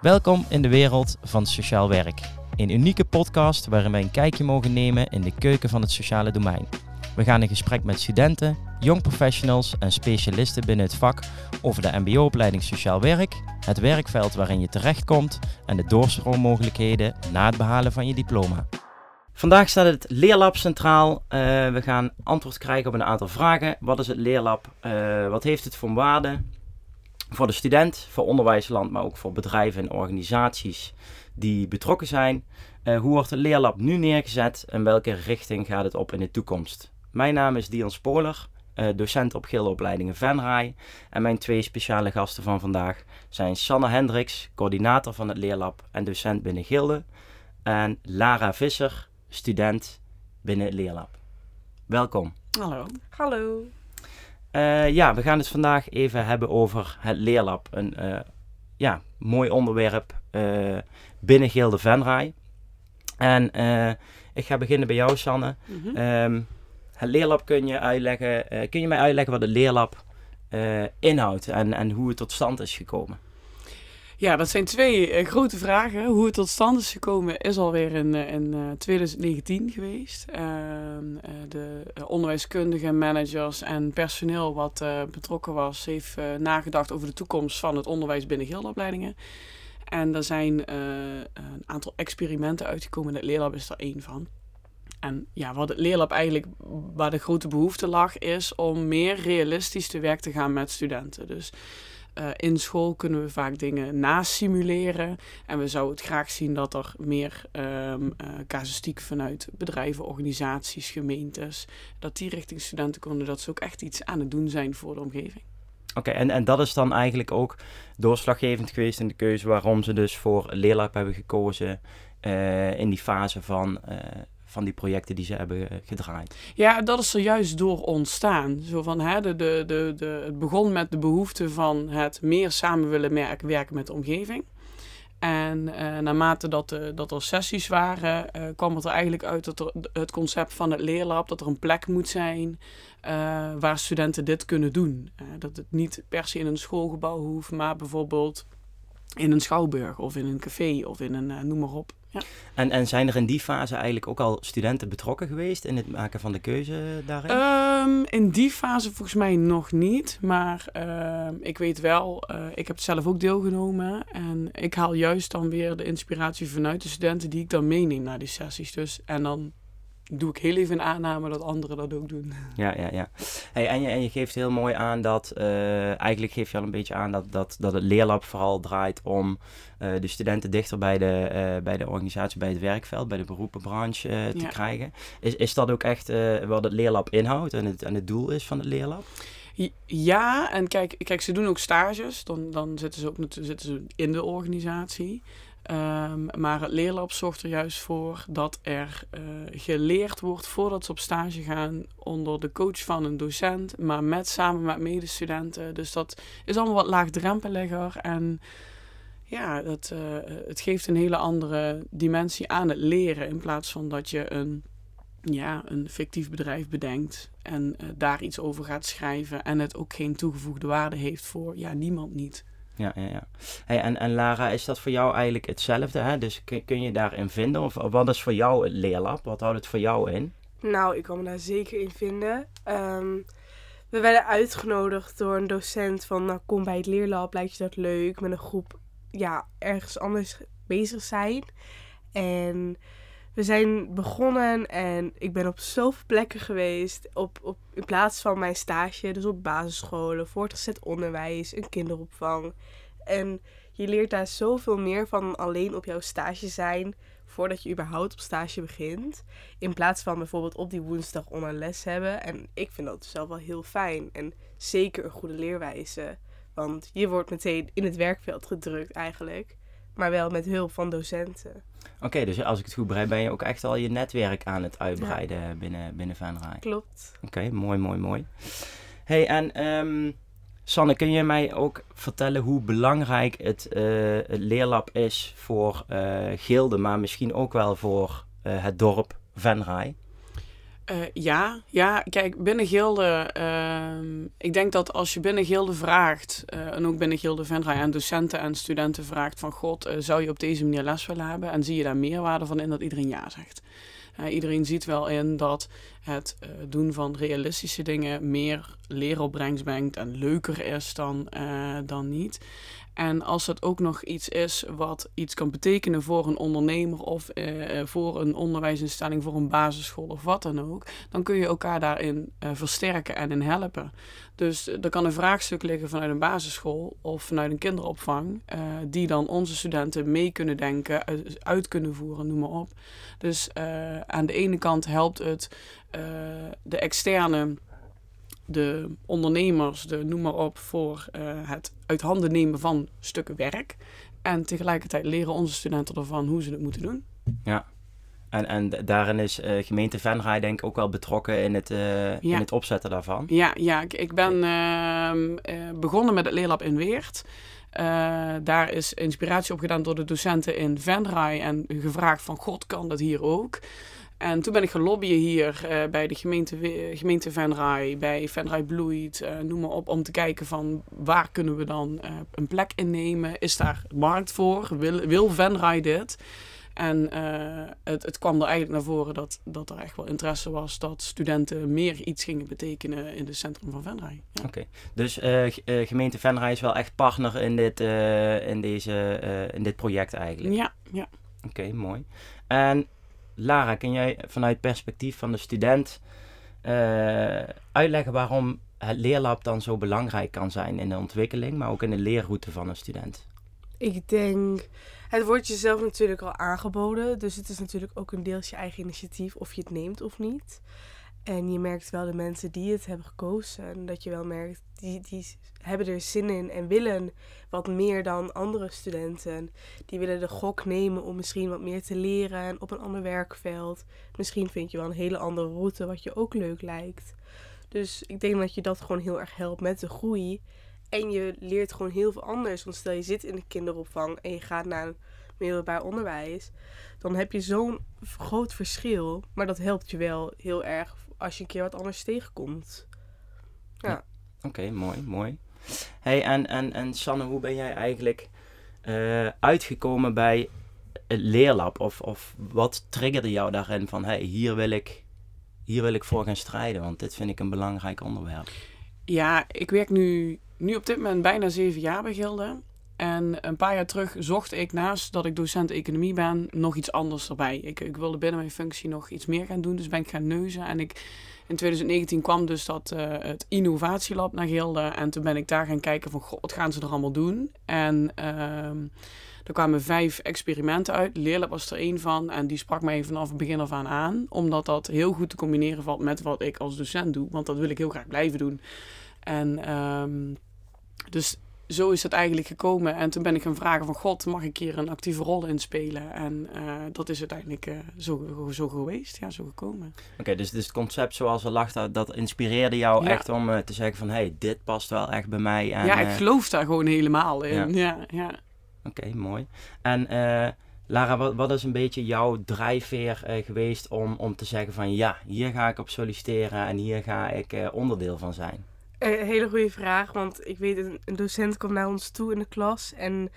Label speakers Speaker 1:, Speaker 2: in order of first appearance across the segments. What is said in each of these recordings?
Speaker 1: Welkom in de wereld van sociaal werk. Een unieke podcast waarin wij een kijkje mogen nemen in de keuken van het sociale domein. We gaan in gesprek met studenten, jong professionals en specialisten binnen het vak over de MBO-opleiding Sociaal Werk, het werkveld waarin je terechtkomt en de doorstroommogelijkheden na het behalen van je diploma. Vandaag staat het Leerlab centraal. Uh, we gaan antwoord krijgen op een aantal vragen. Wat is het Leerlab? Uh, wat heeft het voor waarde? Voor de student, voor onderwijsland, maar ook voor bedrijven en organisaties die betrokken zijn. Uh, hoe wordt het Leerlab nu neergezet en welke richting gaat het op in de toekomst? Mijn naam is Dion Spoler, docent op Gildeopleidingen Venray. En mijn twee speciale gasten van vandaag zijn Sanne Hendricks, coördinator van het Leerlab en docent binnen Gilde. En Lara Visser, student binnen het Leerlab. Welkom.
Speaker 2: Hallo.
Speaker 3: Hallo.
Speaker 1: Uh, ja, we gaan het vandaag even hebben over het Leerlab. Een uh, ja, mooi onderwerp uh, binnen Gilde Venray. En ik ga beginnen bij jou, Sanne. Mm -hmm. um, het Leerlab kun je uitleggen. kun je mij uitleggen wat het Leerlab inhoudt en, en hoe het tot stand is gekomen?
Speaker 2: Ja, dat zijn twee uh, grote vragen. Hoe het tot stand is gekomen is alweer in, uh, in uh, 2019 geweest. Ehm, de onderwijskundigen, managers en personeel wat betrokken was, heeft nagedacht over de toekomst van het onderwijs binnen gildeopleidingen. En er zijn een aantal experimenten uitgekomen. Het Leerlab is er één van. En ja, wat het Leerlab eigenlijk, waar de grote behoefte lag, is om meer realistisch te werk te gaan met studenten. Dus uh, in school kunnen we vaak dingen nasimuleren. En we zouden het graag zien dat er meer um, casuïstiek vanuit bedrijven, organisaties, gemeentes, dat die richting studenten konden, dat ze ook echt iets aan het doen zijn voor de omgeving.
Speaker 1: Oké, en, en dat is dan eigenlijk ook doorslaggevend geweest in de keuze waarom ze dus voor Leerlab hebben gekozen uh, in die fase van van die projecten die ze hebben gedraaid.
Speaker 2: Ja, dat is er juist door ontstaan. Zo van, hè, de, de, de, de, het begon met de behoefte van het meer samen willen werken met de omgeving. En uh, naarmate dat, uh, dat er sessies waren, kwam het er eigenlijk uit dat het concept van het leerlab, dat er een plek moet zijn waar studenten dit kunnen doen. dat het niet per se in een schoolgebouw hoeft, maar bijvoorbeeld in een schouwburg of in een café of in een noem maar op. Ja.
Speaker 1: En, en zijn er in die fase eigenlijk ook al studenten betrokken geweest in het maken van de keuze daarin?
Speaker 2: Um, in die fase volgens mij nog niet. Maar uh, ik weet wel, uh, ik heb zelf ook deelgenomen. En ik haal juist dan weer de inspiratie vanuit de studenten die ik dan meeneem naar die sessies. Dus, en dan doe ik heel even een aanname dat anderen dat ook doen.
Speaker 1: Ja, ja, ja. Hey, en, je, en je geeft heel mooi aan dat, uh, eigenlijk geef je al een beetje aan dat, dat, dat het leerlab vooral draait om uh, de studenten dichter bij de, uh, bij de organisatie, bij het werkveld, bij de beroepenbranche te ja. krijgen. Is, is dat ook echt wat het leerlab inhoudt en het, en het doel is van het leerlab?
Speaker 2: Ja, en kijk, kijk ze doen ook stages, dan, dan zitten, ze ook, zitten ze in de organisatie. Um, maar het leerlab zorgt er juist voor dat er uh, geleerd wordt voordat ze op stage gaan onder de coach van een docent, maar met, samen met medestudenten. Dus dat is allemaal wat laagdrempeliger en ja, dat, uh, het geeft een hele andere dimensie aan het leren in plaats van dat je een, ja, een fictief bedrijf bedenkt en uh, daar iets over gaat schrijven en het ook geen toegevoegde waarde heeft voor ja, niemand niet
Speaker 1: ja, ja, ja. Hey, en, en Lara, is dat voor jou eigenlijk hetzelfde? Hè? Dus kun, kun je daarin vinden? Of wat is voor jou het leerlab? Wat houdt het voor jou in?
Speaker 3: Nou, ik kan me daar zeker in vinden. Um, we werden uitgenodigd door een docent van, nou, kom bij het leerlab, lijkt je dat leuk? Met een groep, ja, ergens anders bezig zijn. En we zijn begonnen en ik ben op zoveel plekken geweest. Op, op, in plaats van mijn stage, dus op basisscholen, voortgezet onderwijs, een kinderopvang. En je leert daar zoveel meer van alleen op jouw stage zijn voordat je überhaupt op stage begint. In plaats van bijvoorbeeld op die woensdag online les hebben. En ik vind dat zelf wel heel fijn. En zeker een goede leerwijze. Want je wordt meteen in het werkveld gedrukt eigenlijk maar wel met hulp van docenten.
Speaker 1: Oké, okay, dus als ik het goed begrijp, ben je ook echt al je netwerk aan het uitbreiden ja. binnen, binnen Venray.
Speaker 3: Klopt.
Speaker 1: Oké, okay, mooi, mooi, mooi. hey, en um, Sanne, kun je mij ook vertellen hoe belangrijk het, uh, het leerlab is voor uh, Gilde, maar misschien ook wel voor uh, het dorp Venray?
Speaker 2: Uh, ja, ja, kijk, binnen Gilde, uh, ik denk dat als je binnen Gilde vraagt, uh, en ook binnen Gilde Venray aan docenten en studenten vraagt van God, uh, zou je op deze manier les willen hebben? En zie je daar meerwaarde van in dat iedereen ja zegt. iedereen ziet wel in dat het doen van realistische dingen meer leeropbrengst brengt en leuker is dan, dan niet. En als het ook nog iets is wat iets kan betekenen voor een ondernemer of eh, voor een onderwijsinstelling, voor een basisschool of wat dan ook, dan kun je elkaar daarin uh, versterken en in helpen. Dus er kan een vraagstuk liggen vanuit een basisschool of vanuit een kinderopvang, die dan onze studenten mee kunnen denken, uit, uit kunnen voeren, noem maar op. Dus aan de ene kant helpt het de externe de ondernemers, de noem maar op, voor uh, het uit handen nemen van stukken werk. En tegelijkertijd leren onze studenten ervan hoe ze het moeten doen.
Speaker 1: Ja, en, en daarin is uh, gemeente Venray denk ik ook wel betrokken in het, uh, in het opzetten daarvan.
Speaker 2: Ja, ja ik, ik ben uh, begonnen met het leerlab in Weert. daar is inspiratie opgedaan door de docenten in Venray en gevraagd van god kan dat hier ook. En toen ben ik gaan lobbyen hier uh, bij de gemeente, gemeente Venray, bij Venray Bloeit, uh, noem maar op, om te kijken van waar kunnen we dan uh, een plek innemen? Is daar markt voor? Wil, wil Venray dit? En het, het kwam er eigenlijk naar voren dat, dat er echt wel interesse was dat studenten meer iets gingen betekenen in het centrum van Venray.
Speaker 1: Ja. Oké, dus gemeente Venray is wel echt partner in dit, in deze, in dit project eigenlijk?
Speaker 2: Ja, ja.
Speaker 1: Oké, mooi. En Lara, kun jij vanuit perspectief van de student uh, uitleggen waarom het leerlab dan zo belangrijk kan zijn in de ontwikkeling, maar ook in de leerroute van een student?
Speaker 3: Ik denk, het wordt jezelf natuurlijk al aangeboden, dus het is natuurlijk ook een deels je eigen initiatief of je het neemt of niet. En je merkt wel de mensen die het hebben gekozen. En dat je wel merkt, die, die hebben er zin in en willen wat meer dan andere studenten. Die willen de gok nemen om misschien wat meer te leren op een ander werkveld. Misschien vind je wel een hele andere route wat je ook leuk lijkt. Dus ik denk dat je dat gewoon heel erg helpt met de groei. En je leert gewoon heel veel anders. Want stel je zit in de kinderopvang en je gaat naar een middelbaar onderwijs. Dan heb je zo'n groot verschil. Maar dat helpt je wel heel erg als je een keer wat anders tegenkomt. Ja.
Speaker 1: Oké, mooi, mooi. Hey, en, en, en Sanne, hoe ben jij eigenlijk uh, uitgekomen bij het leerlab? Of, of wat triggerde jou daarin van, hey, hier wil ik, hier wil ik voor gaan strijden, want dit vind ik een belangrijk onderwerp?
Speaker 2: Ja, ik werk nu, nu op dit moment bijna zeven jaar bij Gilde. En een paar jaar terug zocht ik naast dat ik docent economie ben, nog iets anders erbij. Ik, ik wilde binnen mijn functie nog iets meer gaan doen, dus ben ik gaan neuzen. En ik, in 2019 kwam dus dat, uh, het innovatielab naar Gilde. En toen ben ik daar gaan kijken van, wat gaan ze er allemaal doen? En uh, er kwamen vijf experimenten uit. Leerlab was er één van. En die sprak mij vanaf het begin af aan aan. Omdat dat heel goed te combineren valt met wat ik als docent doe. Want dat wil ik heel graag blijven doen. En um, dus zo is het eigenlijk gekomen. En toen ben ik gaan vragen van God, mag ik hier een actieve rol in spelen? En uh, dat is uiteindelijk uh, zo, zo geweest, ja, zo gekomen.
Speaker 1: Oké, dus, dus het concept zoals er lag, dat, inspireerde jou echt om uh, te zeggen van... hé, hey, dit past wel echt bij mij.
Speaker 2: En, ja, ik geloof daar gewoon helemaal in. Ja, ja. ja.
Speaker 1: Oké, mooi. En Lara, wat, wat is een beetje jouw drijfveer geweest om, om te zeggen van... ja, hier ga ik op solliciteren en hier ga ik onderdeel van zijn?
Speaker 3: Een hele goede vraag, want ik weet, een docent kwam naar ons toe in de klas en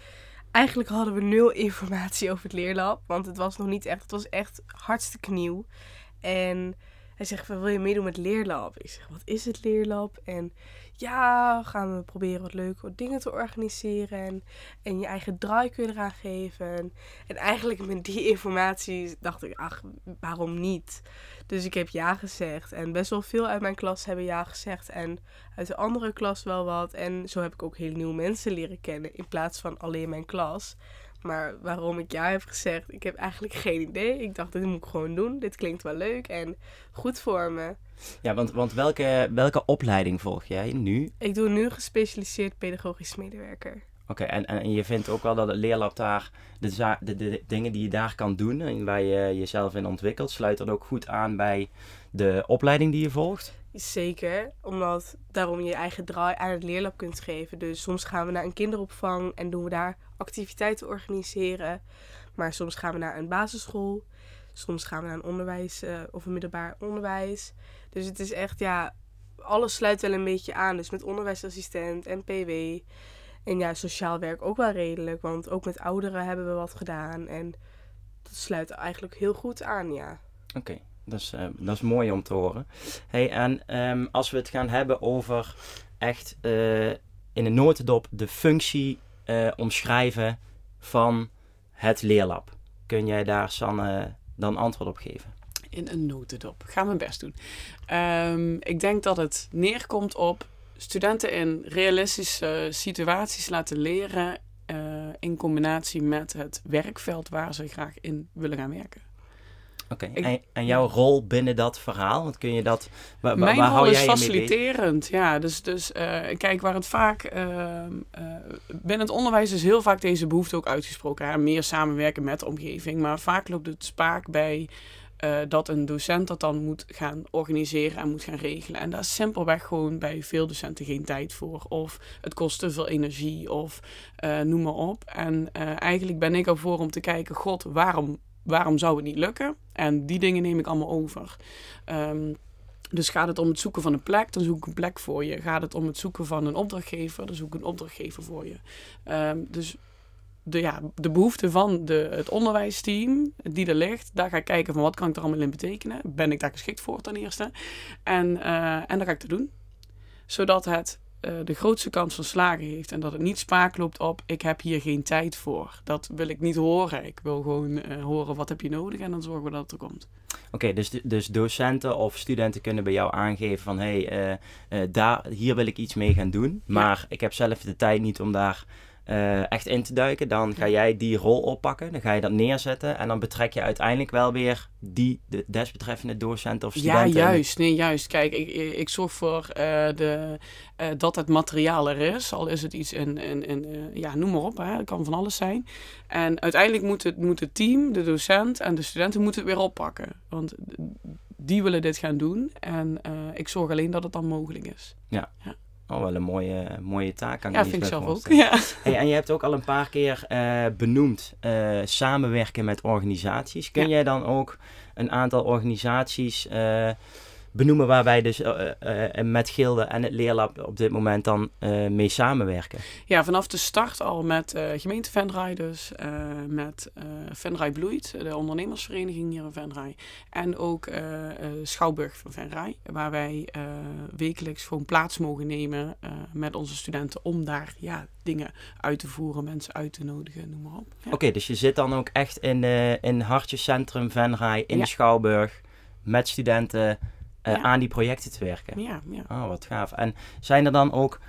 Speaker 3: eigenlijk hadden we nul informatie over het leerlab, want het was nog niet echt, het was echt hartstikke nieuw. En hij zegt wil je meedoen met leerlab? Ik zeg, wat is het leerlab? En ja, gaan we proberen wat leuke dingen te organiseren. En, en je eigen draai kun je eraan geven. En eigenlijk met die informatie dacht ik, ach, waarom niet? Dus ik heb ja gezegd. En best wel veel uit mijn klas hebben ja gezegd. En uit de andere klas wel wat. En zo heb ik ook hele nieuwe mensen leren kennen. In plaats van alleen mijn klas. Maar waarom ik ja heb gezegd, ik heb eigenlijk geen idee. Ik dacht, dit moet ik gewoon doen. Dit klinkt wel leuk en goed voor me.
Speaker 1: Ja, want, want welke, welke opleiding volg jij nu?
Speaker 3: Ik doe nu gespecialiseerd pedagogisch medewerker.
Speaker 1: Oké, en, en je vindt ook wel dat het leerlab daar, de, de, de, dingen die je daar kan doen en waar je jezelf in ontwikkelt, sluit dat ook goed aan bij de opleiding die je volgt?
Speaker 3: Zeker, omdat daarom je eigen draai aan het leerlab kunt geven. Dus soms gaan we naar een kinderopvang en doen we daar activiteiten organiseren. Maar soms gaan we naar een basisschool. Soms gaan we naar een onderwijs eh, of een middelbaar onderwijs. Dus het is echt, ja, alles sluit wel een beetje aan. Dus met onderwijsassistent en PW. En ja, sociaal werk ook wel redelijk. Want ook met ouderen hebben we wat gedaan. En dat sluit eigenlijk heel goed aan, ja.
Speaker 1: Oké, dat, is, eh, dat is mooi om te horen. Hey, en ehm, als we het gaan hebben over echt eh, in een notendop de functie eh, omschrijven van het leerlab. Kun jij daar, Sanne, dan antwoord op geven?
Speaker 2: In een notendop. Ga mijn best doen. Ehm, ik denk dat het neerkomt op studenten in realistische situaties laten leren eh, in combinatie met het werkveld waar ze graag in willen gaan werken.
Speaker 1: Oké, en, en jouw rol binnen dat verhaal, wat kun je dat, waar,
Speaker 2: Mijn
Speaker 1: waar
Speaker 2: rol
Speaker 1: hou
Speaker 2: is
Speaker 1: jij bezig?
Speaker 2: faciliterend. Ja, dus, dus eh, kijk, waar het vaak eh, binnen het onderwijs is heel vaak deze behoefte ook uitgesproken. Hè? Meer samenwerken met de omgeving. Maar vaak loopt het spaak bij eh, dat een docent dat dan moet gaan organiseren en moet gaan regelen. En daar is simpelweg gewoon bij veel docenten geen tijd voor. Of het kost te veel energie of eh, noem maar op. En eh, eigenlijk ben ik ervoor om te kijken, god, waarom, waarom zou het niet lukken? En die dingen neem ik allemaal over. Ehm, dus gaat het om het zoeken van een plek, dan zoek ik een plek voor je. Gaat het om het zoeken van een opdrachtgever, dan zoek ik een opdrachtgever voor je. Ehm, dus de, ja, de behoefte van de, het onderwijsteam die er ligt, daar ga ik kijken van wat kan ik er allemaal in betekenen. Ben ik daar geschikt voor ten eerste? En, eh, en dan ga ik het doen. Zodat het eh, de grootste kans van slagen heeft en dat het niet spaak loopt op ik heb hier geen tijd voor. Dat wil ik niet horen. Ik wil gewoon eh, horen wat heb je nodig en dan zorgen we dat het er komt.
Speaker 1: Oké, dus, dus docenten of studenten kunnen bij jou aangeven van hé, hey, daar, hier wil ik iets mee gaan doen, maar ik heb zelf de tijd niet om daar eh, echt in te duiken. Dan ga jij die rol oppakken, dan ga je dat neerzetten en dan betrek je uiteindelijk wel weer die de desbetreffende docent of
Speaker 2: Ja,
Speaker 1: studenten.
Speaker 2: juist. Nee, juist. Kijk, ik, ik zorg voor eh, de, eh, dat het materiaal er is. Al is het iets in, in, in ja, noem maar op. Hè. Het kan van alles zijn. En uiteindelijk moet het, moet het team, de docent en de studenten moeten het weer oppakken. Want die willen dit gaan doen. En ik zorg alleen dat het dan mogelijk is.
Speaker 1: Oh, wel een mooie, mooie taak. Kan ik
Speaker 2: Ja, vind ik zelf ook. Ja.
Speaker 1: Hey, en je hebt ook al een paar keer eh, benoemd eh, samenwerken met organisaties. Kun
Speaker 2: Ja.
Speaker 1: jij dan ook een aantal organisaties benoemen waarbij dus eh, eh, eh, met Gilde en het Leerlab op dit moment dan mee samenwerken?
Speaker 2: Ja, vanaf de start al met gemeente Venray dus, met Venray Bloeit, de ondernemersvereniging hier in Venray. En ook Schouwburg van Venray, waar wij wekelijks gewoon plaats mogen nemen met onze studenten om daar ja, dingen uit te voeren, mensen uit te nodigen, noem maar op. Ja.
Speaker 1: Oké, dus je zit dan ook echt in, eh in Hartjescentrum Venray, in
Speaker 2: Ja.
Speaker 1: Schouwburg, met studenten eh,
Speaker 2: Ja.
Speaker 1: aan die projecten te werken.
Speaker 2: Ja, ja.
Speaker 1: Oh, wat gaaf. En zijn er dan ook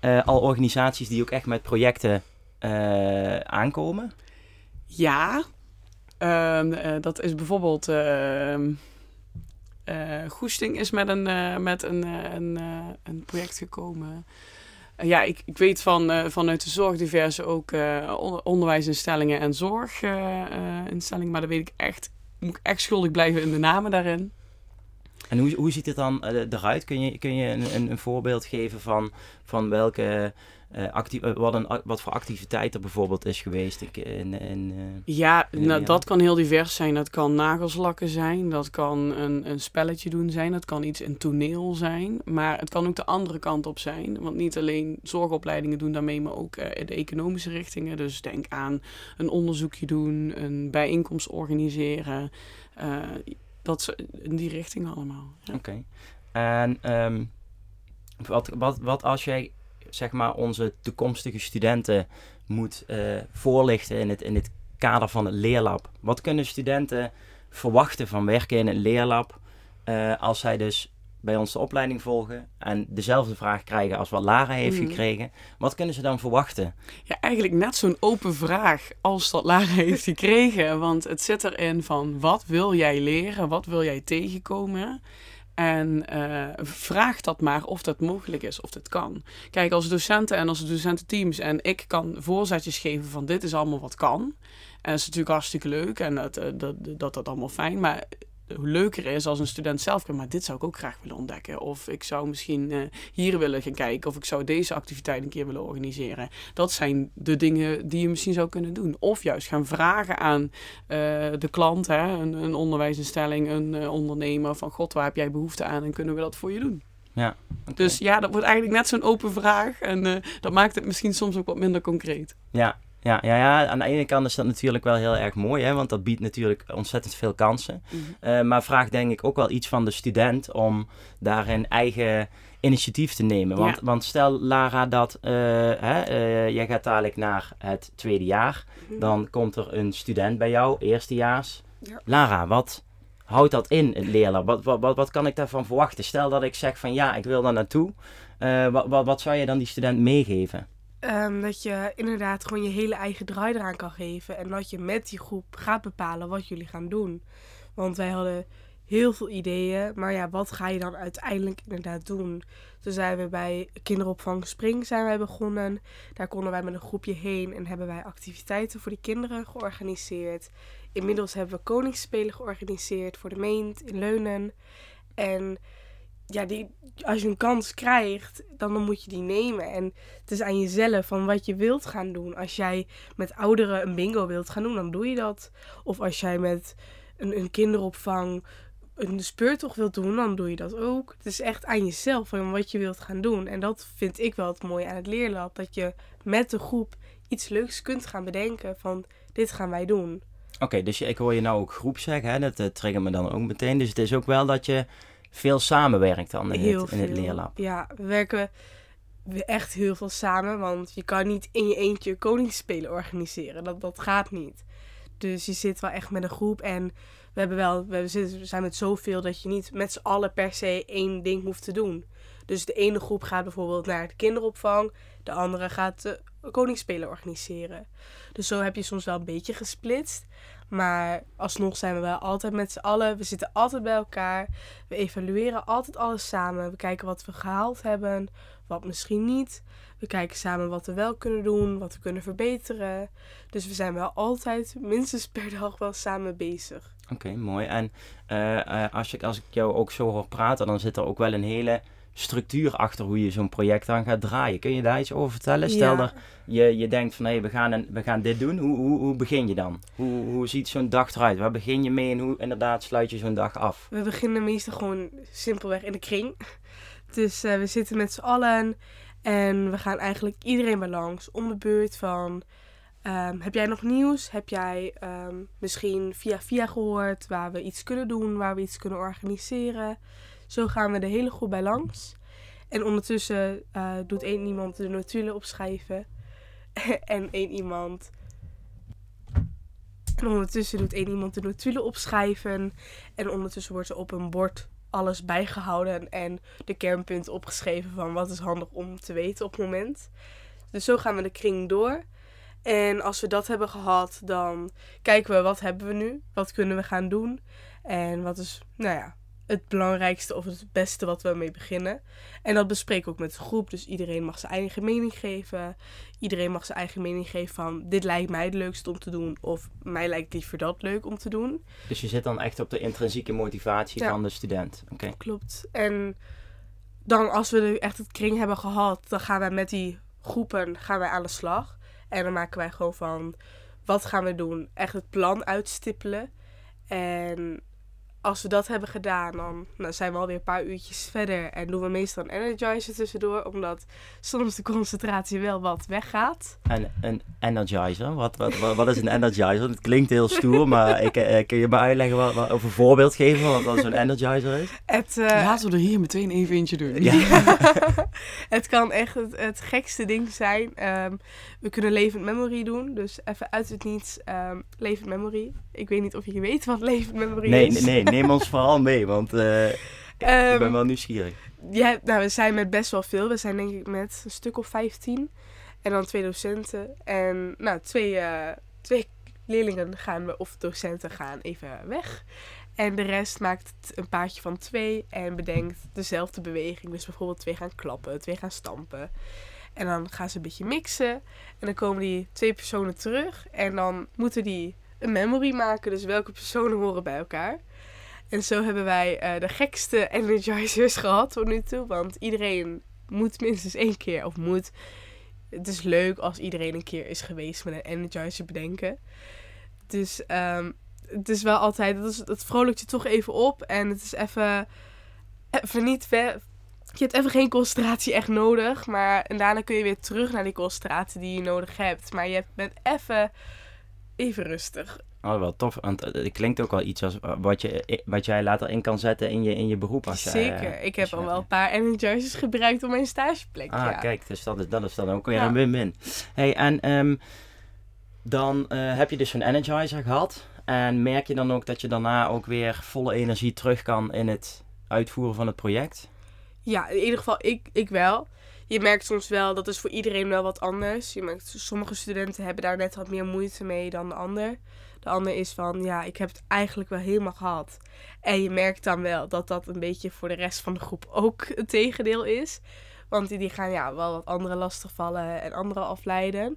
Speaker 1: eh, al organisaties die ook echt met projecten eh, aankomen?
Speaker 2: Ja, Ehm, eh, dat is bijvoorbeeld. ehm eh, Goesting is met een, met een, een, een project gekomen. Ja, ik, ik weet van, vanuit de zorgdiverse ook onder- onderwijsinstellingen en zorginstellingen. maar dan weet ik echt. Moet ik echt schuldig blijven in de namen daarin.
Speaker 1: En hoe, hoe ziet het dan eh, eruit? Kun je, kun je een, een, een voorbeeld geven van, van welke, eh, wat, een, wat voor activiteit er bijvoorbeeld is geweest in, in, in,
Speaker 2: Ja,
Speaker 1: In
Speaker 2: nou, dat kan heel divers zijn. Dat kan nagelslakken zijn, dat kan een, een spelletje doen zijn, dat kan iets in toneel zijn. Maar het kan ook de andere kant op zijn. Want niet alleen zorgopleidingen doen daarmee, maar ook de economische richtingen. Dus denk aan een onderzoekje doen, een bijeenkomst organiseren. Dat ze in die richting allemaal.
Speaker 1: Oké. En ehm, wat, wat, wat als jij zeg maar onze toekomstige studenten moet eh, voorlichten in het, in het kader van het leerlab? Wat kunnen studenten verwachten van werken in het leerlab eh, als zij dus bij ons de opleiding volgen en dezelfde vraag krijgen als wat Lara heeft
Speaker 2: Mhm.
Speaker 1: gekregen? Wat kunnen ze dan verwachten?
Speaker 2: Ja, eigenlijk net zo'n open vraag als dat Lara heeft gekregen. Want het zit erin van wat wil jij leren? Wat wil jij tegenkomen? En eh, vraag dat maar of dat mogelijk is, of dat kan. Kijk, als docenten en als docententeams en ik kan voorzetjes geven van dit is allemaal wat kan. En dat is natuurlijk hartstikke leuk en dat, eh, dat, dat, dat allemaal fijn. Maar leuker is als een student zelf kan, maar dit zou ik ook graag willen ontdekken. Of ik zou misschien eh, hier willen gaan kijken, of ik zou deze activiteit een keer willen organiseren. Dat zijn de dingen die je misschien zou kunnen doen. Of juist gaan vragen aan eh, de klant, hè, een, een onderwijsinstelling, een eh, ondernemer, van god, waar heb jij behoefte aan en kunnen we dat voor je doen?
Speaker 1: Ja,
Speaker 2: Dus ja, dat wordt eigenlijk net zo'n open vraag en dat maakt het misschien soms ook wat minder concreet.
Speaker 1: Ja, ja, ja, ja, aan de ene kant is dat natuurlijk wel heel erg mooi, hè, want dat biedt natuurlijk ontzettend veel kansen. Uh, maar vraagt denk ik ook wel iets van de student om daar een eigen initiatief te nemen. Want,
Speaker 2: Ja.
Speaker 1: want stel Lara dat uh, hè, uh, jij gaat dadelijk naar het tweede jaar, dan komt er een student bij jou, eerstejaars.
Speaker 3: Ja.
Speaker 1: Lara, wat houdt dat in, het leerlab? Wat, wat, wat, wat kan ik daarvan verwachten? Stel dat ik zeg van ja, ik wil daar naartoe. Wat, wat, wat zou je dan die student meegeven?
Speaker 3: Um, dat je inderdaad gewoon je hele eigen draai eraan kan geven. En dat je met die groep gaat bepalen wat jullie gaan doen. Want wij hadden heel veel ideeën. Maar ja, wat ga je dan uiteindelijk inderdaad doen? Toen zijn we bij kinderopvang Spring zijn wij begonnen. Daar konden wij met een groepje heen en hebben wij activiteiten voor die kinderen georganiseerd. Inmiddels hebben we koningsspelen georganiseerd voor de Meent in Leunen. En ja, die, als je een kans krijgt, dan, dan moet je die nemen. En het is aan jezelf van wat je wilt gaan doen. Als jij met ouderen een bingo wilt gaan doen, dan doe je dat. Of als jij met een, een kinderopvang een speurtocht wilt doen, dan doe je dat ook. Het is echt aan jezelf van wat je wilt gaan doen. En dat vind ik wel het mooie aan het leerlab. Dat je met de groep iets leuks kunt gaan bedenken van dit gaan wij doen.
Speaker 1: Oké, okay, dus ik hoor je nou ook groep zeggen, hè? dat uh, me dan ook meteen. Dus het is ook wel dat je veel samenwerkt dan in,
Speaker 3: heel
Speaker 1: het, in het leerlab.
Speaker 3: Ja, we werken echt heel veel samen, want je kan niet in je eentje koningsspelen organiseren. Dat, dat gaat niet. Dus je zit wel echt met een groep en we hebben wel, we zijn met zoveel dat je niet met z'n allen per se één ding hoeft te doen. Dus de ene groep gaat bijvoorbeeld naar de kinderopvang, de andere gaat de koningsspelen organiseren. Dus zo heb je soms wel een beetje gesplitst. Maar alsnog zijn we wel altijd met z'n allen. We zitten altijd bij elkaar. We evalueren altijd alles samen. We kijken wat we gehaald hebben, wat misschien niet. We kijken samen wat we wel kunnen doen, wat we kunnen verbeteren. Dus we zijn wel altijd minstens per dag wel samen bezig.
Speaker 1: Oké, mooi. En uh, uh, als, ik, als ik jou ook zo hoor praten, dan zit er ook wel een hele structuur achter hoe je zo'n project dan gaat draaien. Kun je daar iets over vertellen? Stel
Speaker 3: Ja.
Speaker 1: dat je, je denkt van hé, hey, we, gaan een, we gaan dit doen. Hoe, hoe, hoe begin je dan? Hoe, hoe ziet zo'n dag eruit? Waar begin je mee en hoe inderdaad sluit je zo'n dag af?
Speaker 3: We beginnen meestal gewoon simpelweg in de kring. Dus uh, we zitten met z'n allen en we gaan eigenlijk iedereen bij langs om de beurt van... Um, heb jij nog nieuws? Heb jij um, misschien via via gehoord waar we iets kunnen doen, waar we iets kunnen organiseren? Zo gaan we de hele groep bij langs. En ondertussen uh, doet één iemand de notulen opschrijven. en één iemand. En ondertussen doet één iemand de notulen opschrijven. En ondertussen wordt er op een bord alles bijgehouden. En de kernpunten opgeschreven van wat is handig om te weten op het moment. Dus zo gaan we de kring door. En als we dat hebben gehad, dan kijken we wat hebben we nu? Wat kunnen we gaan doen? En wat is, nou ja, het belangrijkste of het beste wat we mee beginnen. En dat bespreek ik ook met de groep. Dus iedereen mag zijn eigen mening geven. Iedereen mag zijn eigen mening geven van dit lijkt mij het leukst om te doen. Of mij lijkt liever dat leuk om te doen.
Speaker 1: Dus je zit dan echt op de intrinsieke motivatie
Speaker 3: Ja.
Speaker 1: van de student. Oké.
Speaker 3: Klopt. En dan als we echt het kring hebben gehad, dan gaan wij met die groepen gaan wij aan de slag. En dan maken wij gewoon van wat gaan we doen? Echt het plan uitstippelen. En als we dat hebben gedaan, dan nou, zijn we alweer een paar uurtjes verder. En doen we meestal een energizer tussendoor, omdat soms de concentratie wel wat weggaat.
Speaker 1: En een energizer, wat, wat, wat, wat is een energizer? Het klinkt heel stoer, maar ik, eh, kun je me uitleggen wat, wat, of een voorbeeld geven wat, wat zo'n energizer is?
Speaker 3: Het, eh,
Speaker 2: Laten we er hier meteen even eentje doen.
Speaker 1: Ja.
Speaker 3: het kan echt het, het gekste ding zijn. Ehm, we kunnen levend memory doen. Dus even uit het niets. ehm levend memory. Ik weet niet of je weet wat levend memory
Speaker 1: Nee,
Speaker 3: is.
Speaker 1: nee, nee, neem ons vooral mee, want eh, ik
Speaker 3: Ehm,
Speaker 1: ben wel nieuwsgierig.
Speaker 3: ja, nou, we zijn met best wel veel. We zijn denk ik met een stuk of 15. En dan twee docenten. En nou, twee, eh, twee leerlingen gaan we, of docenten gaan even weg. En de rest maakt een paardje van twee en bedenkt dezelfde beweging. Dus bijvoorbeeld twee gaan klappen, twee gaan stampen. En dan gaan ze een beetje mixen. En dan komen die twee personen terug. En dan moeten die een memory maken. Dus welke personen horen bij elkaar. En zo hebben wij eh, de gekste energizers gehad tot nu toe. Want iedereen moet minstens één keer, of moet. Het is leuk als iedereen een keer is geweest met een energizer bedenken. Dus ehm, het is wel altijd, dat, is, dat vrolijkt je toch even op. En het is even, even niet. Je hebt even geen concentratie echt nodig. Maar en daarna kun je weer terug naar die concentratie die je nodig hebt. Maar je bent even, even rustig.
Speaker 1: Oh, wel tof. Want het klinkt ook wel iets als wat, je, wat jij later in kan zetten in je, in je beroep. Als
Speaker 3: Zeker.
Speaker 1: Jij,
Speaker 3: ik heb al wel een paar energizers gebruikt op mijn stageplek.
Speaker 1: Ah,
Speaker 3: ja.
Speaker 1: kijk. Dus dat is, dat is dan ook weer ja. een win-win. Hey, en um, dan uh, heb je dus zo'n energizer gehad. En merk je dan ook dat je daarna ook weer volle energie terug kan in het uitvoeren van het project?
Speaker 3: Ja, in ieder geval ik, ik wel. Je merkt soms wel, dat is voor iedereen wel wat anders. Je merkt, sommige studenten hebben daar net wat meer moeite mee dan de ander. De ander is van, ja, ik heb het eigenlijk wel helemaal gehad. En je merkt dan wel dat dat een beetje voor de rest van de groep ook het tegendeel is. Want die, gaan ja, wel wat andere lastigvallen en andere afleiden.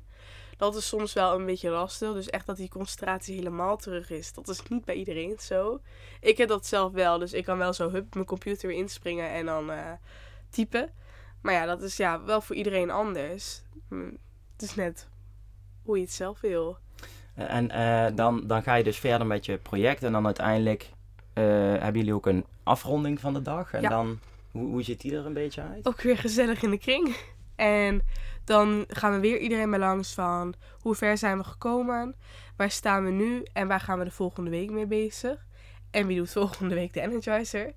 Speaker 3: Dat is soms wel een beetje lastig. Dus echt dat die concentratie helemaal terug is. Dat is niet bij iedereen zo. Ik heb dat zelf wel. Dus ik kan wel zo hup mijn computer inspringen en dan uh, typen. Maar ja, dat is ja, wel voor iedereen anders. Het is net hoe je het zelf wil.
Speaker 1: En uh, dan, dan ga je dus verder met je project. En dan uiteindelijk uh, hebben jullie ook een afronding van de dag. En
Speaker 3: ja.
Speaker 1: dan, hoe, hoe ziet die er een beetje uit?
Speaker 3: Ook weer gezellig in de kring. En dan gaan we weer iedereen bij langs van hoe ver zijn we gekomen, waar staan we nu en waar gaan we de volgende week mee bezig. En wie doet volgende week de Energizer.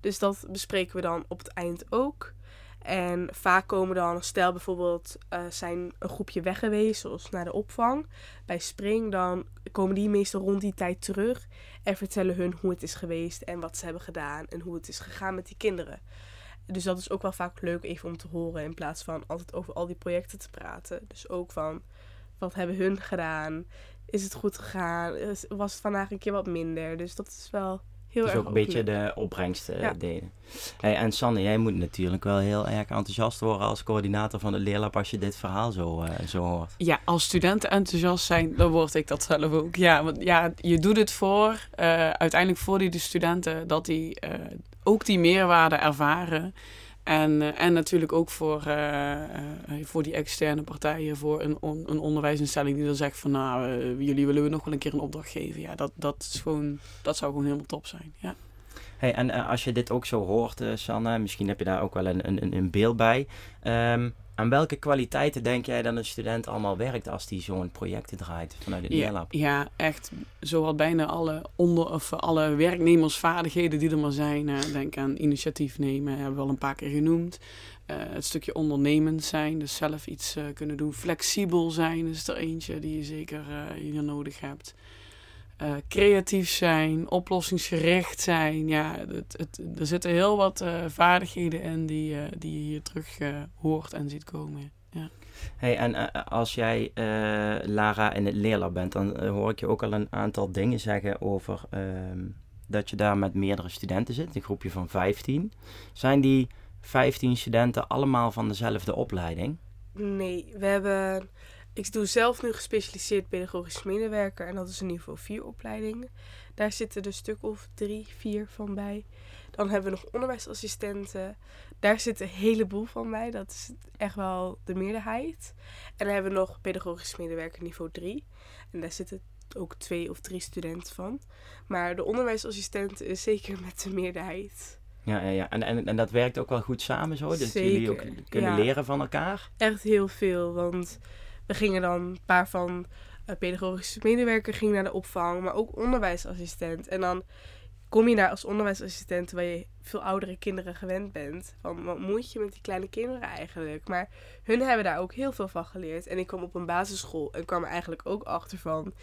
Speaker 3: Dus dat bespreken we dan op het eind ook. En vaak komen dan, stel bijvoorbeeld uh, zijn een groepje weg geweest, zoals naar de opvang. Bij Spring, dan komen die meestal rond die tijd terug en vertellen hun hoe het is geweest en wat ze hebben gedaan en hoe het is gegaan met die kinderen. Dus dat is ook wel vaak leuk even om te horen in plaats van altijd over al die projecten te praten. Dus ook van, wat hebben hun gedaan? Is het goed gegaan? Was het vandaag een keer wat minder? Dus dat is wel heel
Speaker 1: dus
Speaker 3: erg
Speaker 1: ook een beetje de opbrengst uh, ja. deden. Hey, en Sanne, jij moet natuurlijk wel heel erg enthousiast worden als coördinator van het leerlab als je dit verhaal zo, uh, zo hoort.
Speaker 2: Ja, als studenten enthousiast zijn, dan word ik dat zelf ook. Ja, want ja, je doet het voor, uh, uiteindelijk voor die de studenten, dat die ook die meerwaarde ervaren. En, uh, en natuurlijk ook voor, uh, uh, voor die externe partijen, voor een, een onderwijsinstelling die dan zegt van nou, jullie willen we nog wel een keer een opdracht geven. Ja, dat, dat, is gewoon, dat zou gewoon helemaal top zijn. Ja.
Speaker 1: Hey, en als je dit ook zo hoort, Sanne, misschien heb je daar ook wel een, een, een beeld bij. Um, aan welke kwaliteiten denk jij dat een student allemaal werkt als die zo'n projecten draait vanuit het
Speaker 2: ja,
Speaker 1: leerlab?
Speaker 2: Ja, echt zowat bijna alle, onder, of alle werknemersvaardigheden die er maar zijn. Uh, denk aan initiatief nemen, hebben we al een paar keer genoemd. Uh, het stukje ondernemend zijn, dus zelf iets uh, kunnen doen. Flexibel zijn is er eentje die je zeker hier nodig hebt. Uh, creatief zijn, oplossingsgericht zijn. Ja, het, het, er zitten heel wat uh, vaardigheden in die, uh, die je hier terug hoort en ziet komen. Ja.
Speaker 1: Hey, en als jij, Lara, in het leerlab bent, dan hoor ik je ook al een aantal dingen zeggen over ehm, dat je daar met meerdere studenten zit, een groepje van 15. Zijn die 15 studenten allemaal van dezelfde opleiding?
Speaker 3: Nee, we hebben ik doe zelf nu gespecialiseerd pedagogisch medewerker en dat is een niveau 4 opleiding. Daar zitten er een stuk of drie, vier van bij. Dan hebben we nog onderwijsassistenten. Daar zit een heleboel van bij. Dat is echt wel de meerderheid. En dan hebben we nog pedagogisch medewerker niveau 3. En daar zitten ook twee of drie studenten van. Maar de onderwijsassistent is zeker met de meerderheid.
Speaker 1: Ja, ja, ja. En, en, en dat werkt ook wel goed samen zo?
Speaker 3: Zeker,
Speaker 1: jullie ook kunnen
Speaker 3: ja.
Speaker 1: leren van elkaar?
Speaker 3: Echt heel veel, want we gingen dan een paar van uh, pedagogische medewerker ging naar de opvang, maar ook onderwijsassistent. En dan kom je daar als onderwijsassistent waar je veel oudere kinderen gewend bent. Van wat moet je met die kleine kinderen eigenlijk? Maar hun hebben daar ook heel veel van geleerd. En ik kwam op een basisschool en kwam er eigenlijk ook achter van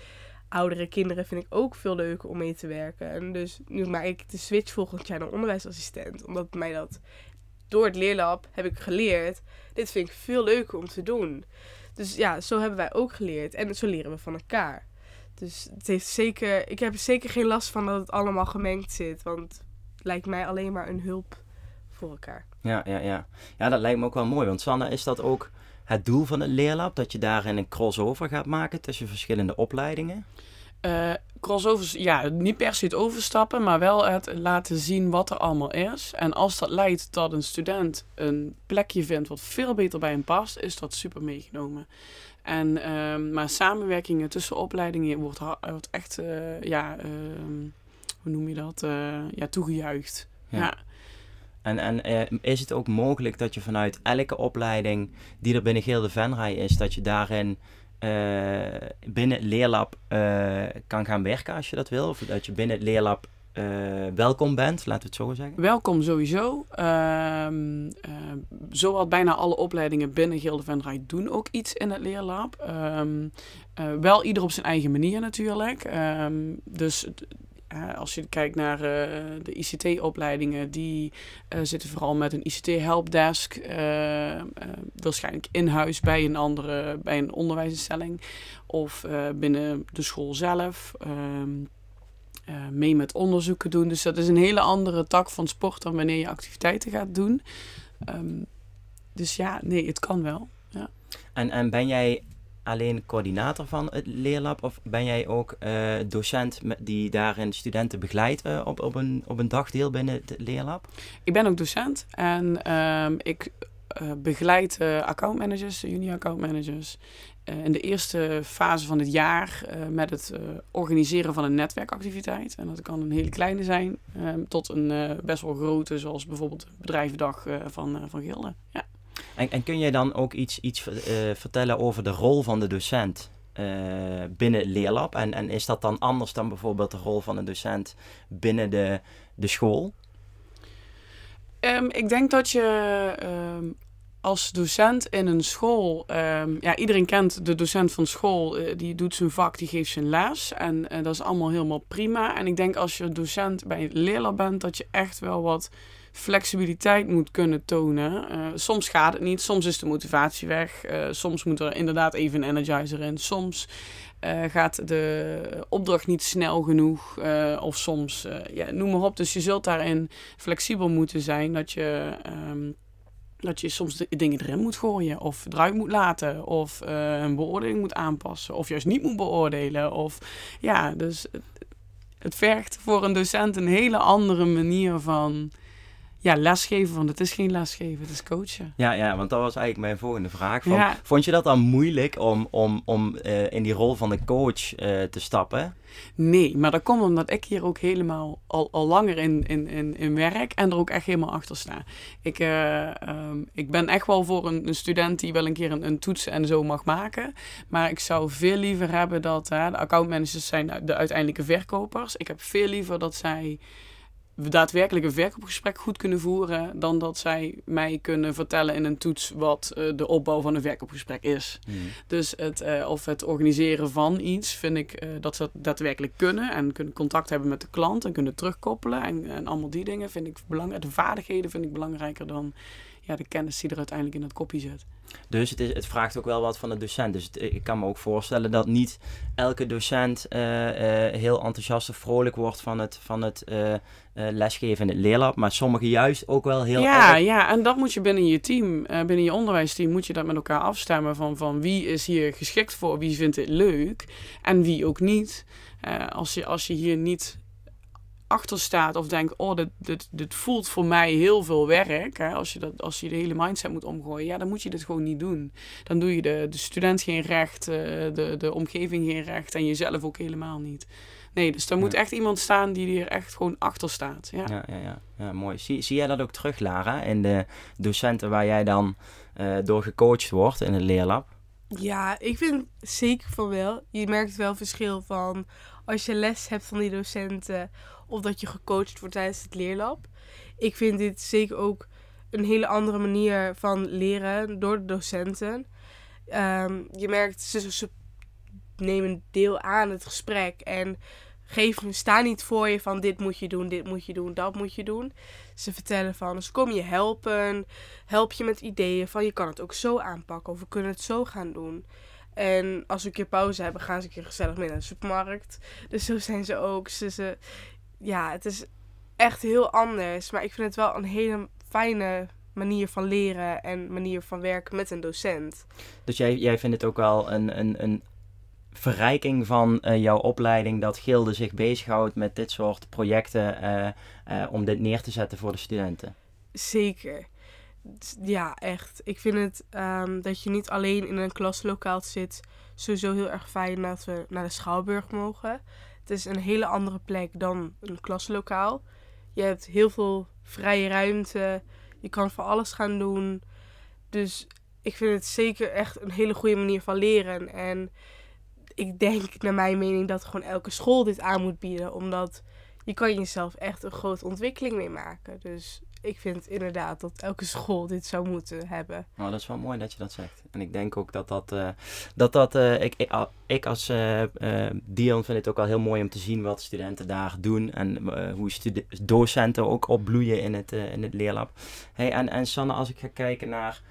Speaker 3: oudere kinderen vind ik ook veel leuker om mee te werken. En dus nu maak ik de switch volgend jaar naar onderwijsassistent. Omdat mij dat door het leerlab heb ik geleerd. Dit vind ik veel leuker om te doen. Dus ja, zo hebben wij ook geleerd. En zo leren we van elkaar. Dus het heeft zeker, ik heb er zeker geen last van dat het allemaal gemengd zit. Want het lijkt mij alleen maar een hulp voor elkaar.
Speaker 1: Ja, ja, ja. ja, dat lijkt me ook wel mooi. Want Sanne, is dat ook het doel van het leerlab? Dat je daarin een crossover gaat maken tussen verschillende opleidingen?
Speaker 2: Uh, crossovers, ja, niet per se het overstappen, maar wel het laten zien wat er allemaal is. En als dat leidt tot een student een plekje vindt wat veel beter bij hem past, is dat super meegenomen. En, uh, maar samenwerkingen tussen opleidingen wordt, wordt echt, uh, ja, ehm, hoe noem je dat, uh, ja, toegejuicht. ja.
Speaker 1: En, en uh, is het ook mogelijk dat je vanuit elke opleiding die er binnen Geel de Venray is, dat je daarin binnen het leerlab uh, kan gaan werken als je dat wil? Of dat je binnen het leerlab welkom bent, laten we het zo zeggen?
Speaker 2: Welkom sowieso. Ehm, zowat bijna alle opleidingen binnen Gilde Venray doen ook iets in het leerlab. Um, wel ieder op zijn eigen manier natuurlijk. Um, dus als je kijkt naar uh, de ICT-opleidingen, die uh, zitten vooral met een ICT-helpdesk. Uh, waarschijnlijk in huis bij een andere, bij een onderwijsinstelling. Of binnen de school zelf. Ehm, mee met onderzoeken doen. Dus dat is een hele andere tak van sport dan wanneer je activiteiten gaat doen. Um, dus ja, nee, het kan wel. Ja.
Speaker 1: En, en ben jij alleen coördinator van het leerlab? Of ben jij ook uh, docent die daarin studenten begeleidt uh, op, op, een, op een dagdeel binnen het leerlab?
Speaker 2: Ik ben ook docent en um, ik uh, begeleid accountmanagers, junior accountmanagers. in de eerste fase van het jaar met het organiseren van een netwerkactiviteit. En dat kan een hele kleine zijn ehm, tot een best wel grote, zoals bijvoorbeeld bedrijvendag van, van Gilde. Ja.
Speaker 1: En, kun je dan ook iets, iets uh, vertellen over de rol van de docent uh, binnen leerlab? En, en is dat dan anders dan bijvoorbeeld de rol van een docent binnen de, de school?
Speaker 2: Um, ik denk dat je um, als docent in een school, um, ja, iedereen kent de docent van school, uh, die doet zijn vak, die geeft zijn les. En dat is allemaal helemaal prima. En ik denk als je docent bij het leerlab bent, dat je echt wel wat flexibiliteit moet kunnen tonen. Uh, soms gaat het niet, soms is de motivatie weg, uh, soms moet er inderdaad even een energizer in, soms uh, gaat de opdracht niet snel genoeg of soms, ja, noem maar op. Dus je zult daarin flexibel moeten zijn dat je... Um, dat je soms dingen erin moet gooien, of eruit moet laten, of een beoordeling moet aanpassen, of juist niet moet beoordelen. Of ja, dus het vergt voor een docent een hele andere manier van ja, lesgeven, want het is geen lesgeven, het is coachen.
Speaker 1: Ja, ja want dat was eigenlijk mijn volgende vraag. Van, Vond je dat dan moeilijk om, om, om uh, in die rol van de coach uh, te stappen?
Speaker 2: Nee, maar dat komt omdat ik hier ook helemaal al, al langer in, in, in, in werk en er ook echt helemaal achter sta. Ik, uh, um, ik ben echt wel voor een, een, student die wel een keer een, een toets en zo mag maken. Maar ik zou veel liever hebben dat de accountmanagers zijn de uiteindelijke verkopers. Ik heb veel liever dat zij daadwerkelijk een verkoopgesprek goed kunnen voeren, dan dat zij mij kunnen vertellen in een toets wat uh, de opbouw van een verkoopgesprek is. Hmm. Dus het, uh, of het organiseren van iets, vind ik uh, dat ze dat daadwerkelijk kunnen en kunnen contact hebben met de klant en kunnen terugkoppelen en, en allemaal die dingen vind ik belangrijk. De vaardigheden vind ik belangrijker dan ja, de kennis die er uiteindelijk in het kopje zit.
Speaker 1: Dus het, is, het vraagt ook wel wat van de docent. Dus ik kan me ook voorstellen dat niet elke docent uh, uh, heel enthousiast of vrolijk wordt van het, van het uh, lesgeven in het leerlab. Maar sommigen juist ook wel heel
Speaker 2: ja,
Speaker 1: erg...
Speaker 2: Ja, en dat moet je binnen je team, binnen je onderwijsteam, moet je dat met elkaar afstemmen. Van, van wie is hier geschikt voor, wie vindt het leuk en wie ook niet. als, je, als je hier niet achter staat of denkt, oh, dit, dit, dit voelt voor mij heel veel werk. Hè? Als, je dat, als je de hele mindset moet omgooien, ja, dan moet je dit gewoon niet doen. Dan doe je de, de student geen recht, uh, de, de omgeving geen recht en jezelf ook helemaal niet. Nee, dus er moet echt iemand staan die er echt gewoon achter staat. Ja,
Speaker 1: ja, ja, ja. ja mooi. Zie, zie jij dat ook terug, Lara, in de docenten waar jij dan uh, door gecoacht wordt in het leerlab?
Speaker 3: Ja, ik vind zeker van wel. Je merkt wel verschil van als je les hebt van die docenten of dat je gecoacht wordt tijdens het leerlab. Ik vind dit zeker ook een hele andere manier van leren door de docenten. Um, je merkt, ze, nemen deel aan het gesprek en geven, staan niet voor je van dit moet je doen, dit moet je doen, dat moet je doen. Ze vertellen van, ze komen je helpen, help je met ideeën van je kan het ook zo aanpakken of we kunnen het zo gaan doen. En als we een keer pauze hebben, gaan ze een keer gezellig mee naar de supermarkt. Dus zo zijn ze ook. Ze, ze, ja, het is echt heel anders. Maar ik vind het wel een hele fijne manier van leren en manier van werken met een docent.
Speaker 1: Dus jij, jij vindt het ook wel een, een, een verrijking van eh, jouw opleiding dat Gilde zich bezighoudt met dit soort projecten eh, eh, om dit neer te zetten voor de studenten?
Speaker 3: Zeker. Ja, echt. Ik vind het ehm, dat je niet alleen in een klaslokaal zit, sowieso heel erg fijn dat we naar de Schouwburg mogen. Het is een hele andere plek dan een klaslokaal. Je hebt heel veel vrije ruimte. Je kan voor alles gaan doen. Dus ik vind het zeker echt een hele goede manier van leren. En ik denk, naar mijn mening, dat gewoon elke school dit aan moet bieden. Omdat je kan jezelf echt een grote ontwikkeling mee maken. Dus ik vind inderdaad dat elke school dit zou moeten hebben.
Speaker 1: Nou, dat is wel mooi dat je dat zegt. En ik denk ook dat dat... eh, dat, dat eh, ik, ik, als eh, Dion vind het ook al heel mooi om te zien wat studenten daar doen. En hoe docenten ook opbloeien in het, in het leerlab. Hey, en, en Sanne, als ik ga kijken naar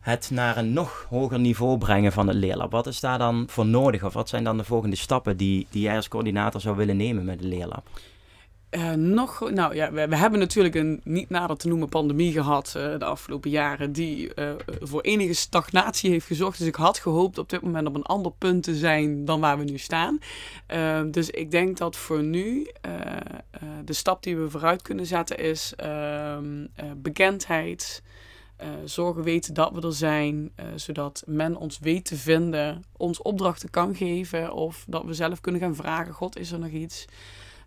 Speaker 1: het naar een nog hoger niveau brengen van het leerlab. Wat is daar dan voor nodig? Of wat zijn dan de volgende stappen die, die jij als coördinator zou willen nemen met het leerlab?
Speaker 2: Eh, nog, nou ja, we, hebben natuurlijk een niet nader te noemen pandemie gehad eh, de afgelopen jaren, die eh, voor enige stagnatie heeft gezorgd. Dus ik had gehoopt op dit moment op een ander punt te zijn dan waar we nu staan. Dus ik denk dat voor nu de stap die we vooruit kunnen zetten is ehm, eh, bekendheid. zorgen weten dat we er zijn, zodat men ons weet te vinden, ons opdrachten kan geven of dat we zelf kunnen gaan vragen: God, is er nog iets?